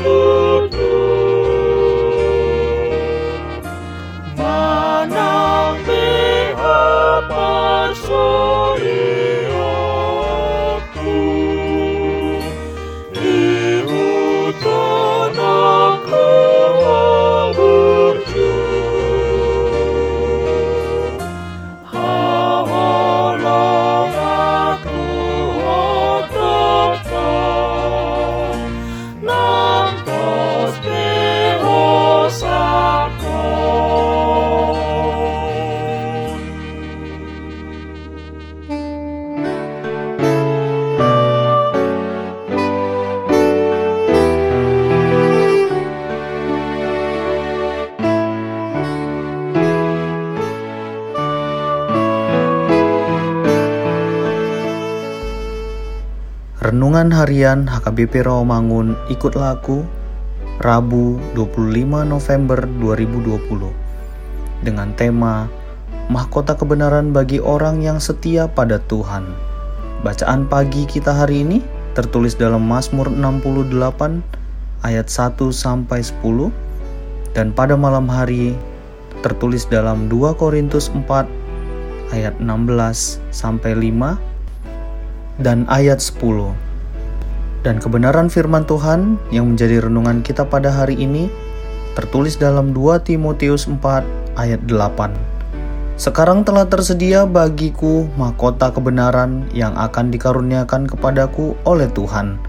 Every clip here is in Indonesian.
Amen. Renungan Harian HKBP Rawamangun Ikut Laku Rabu 25 November 2020 dengan tema Mahkota Kebenaran bagi orang yang setia pada Tuhan. Bacaan pagi kita hari ini tertulis dalam Mazmur 68 ayat 1 sampai 10 dan pada malam hari tertulis dalam 2 Korintus 4 ayat 16 sampai 5 dan ayat 10. Dan kebenaran firman Tuhan yang menjadi renungan kita pada hari ini tertulis dalam 2 Timotius 4 ayat 8. Sekarang telah tersedia bagiku mahkota kebenaran yang akan dikaruniakan kepadaku oleh Tuhan,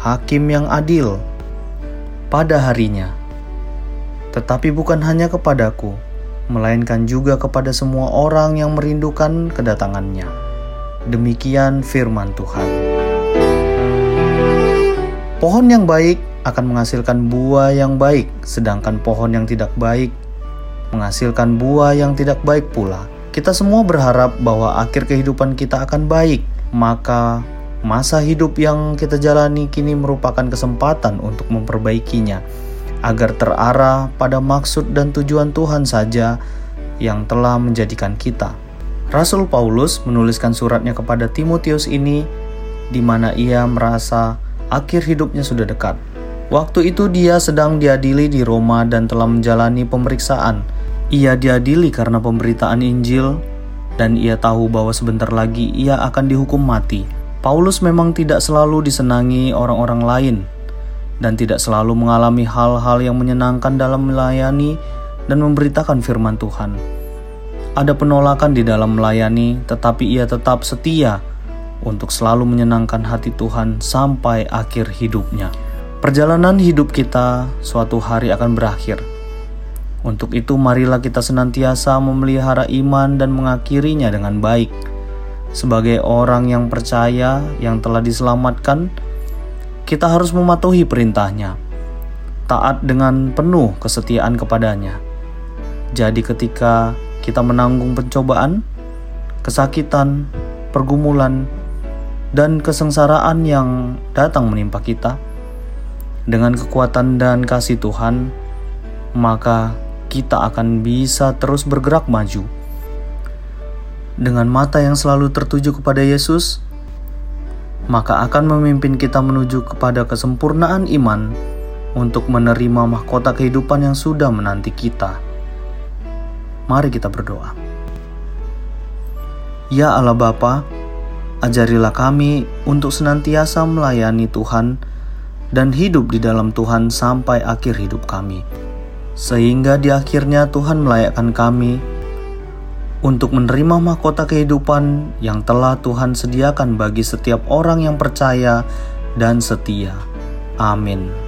hakim yang adil pada harinya. Tetapi bukan hanya kepadaku, melainkan juga kepada semua orang yang merindukan kedatangannya Demikian firman Tuhan. Pohon yang baik akan menghasilkan buah yang baik, sedangkan pohon yang tidak baik menghasilkan buah yang tidak baik pula. Kita semua berharap bahwa akhir kehidupan kita akan baik, maka masa hidup yang kita jalani kini merupakan kesempatan untuk memperbaikinya agar terarah pada maksud dan tujuan Tuhan saja yang telah menjadikan kita. Rasul Paulus menuliskan suratnya kepada Timotius ini di mana ia merasa akhir hidupnya sudah dekat. Waktu itu dia sedang diadili di Roma dan telah menjalani pemeriksaan. Ia diadili karena pemberitaan Injil dan ia tahu bahwa sebentar lagi ia akan dihukum mati. Paulus memang tidak selalu disenangi orang-orang lain dan tidak selalu mengalami hal-hal yang menyenangkan dalam melayani dan memberitakan firman Tuhan. Ada penolakan di dalam melayani, tetapi ia tetap setia untuk selalu menyenangkan hati Tuhan sampai akhir hidupnya. Perjalanan hidup kita suatu hari akan berakhir. Untuk itu, marilah kita senantiasa memelihara iman dan mengakhirinya dengan baik. Sebagai orang yang percaya, yang telah diselamatkan, kita harus mematuhi perintahnya, taat dengan penuh kesetiaan kepadanya. Jadi, ketika kita menanggung pencobaan, kesakitan, pergumulan, dan kesengsaraan yang datang menimpa kita, dengan kekuatan dan kasih Tuhan, maka kita akan bisa terus bergerak maju. Dengan mata yang selalu tertuju kepada Yesus, maka akan memimpin kita menuju kepada kesempurnaan iman untuk menerima mahkota kehidupan yang sudah menanti kita. Mari kita berdoa. Ya Allah Bapa, ajarilah kami untuk senantiasa melayani Tuhan dan hidup di dalam Tuhan sampai akhir hidup kami. Sehingga di akhirnya Tuhan melayakkan kami untuk menerima mahkota kehidupan yang telah Tuhan sediakan bagi setiap orang yang percaya dan setia. Amin.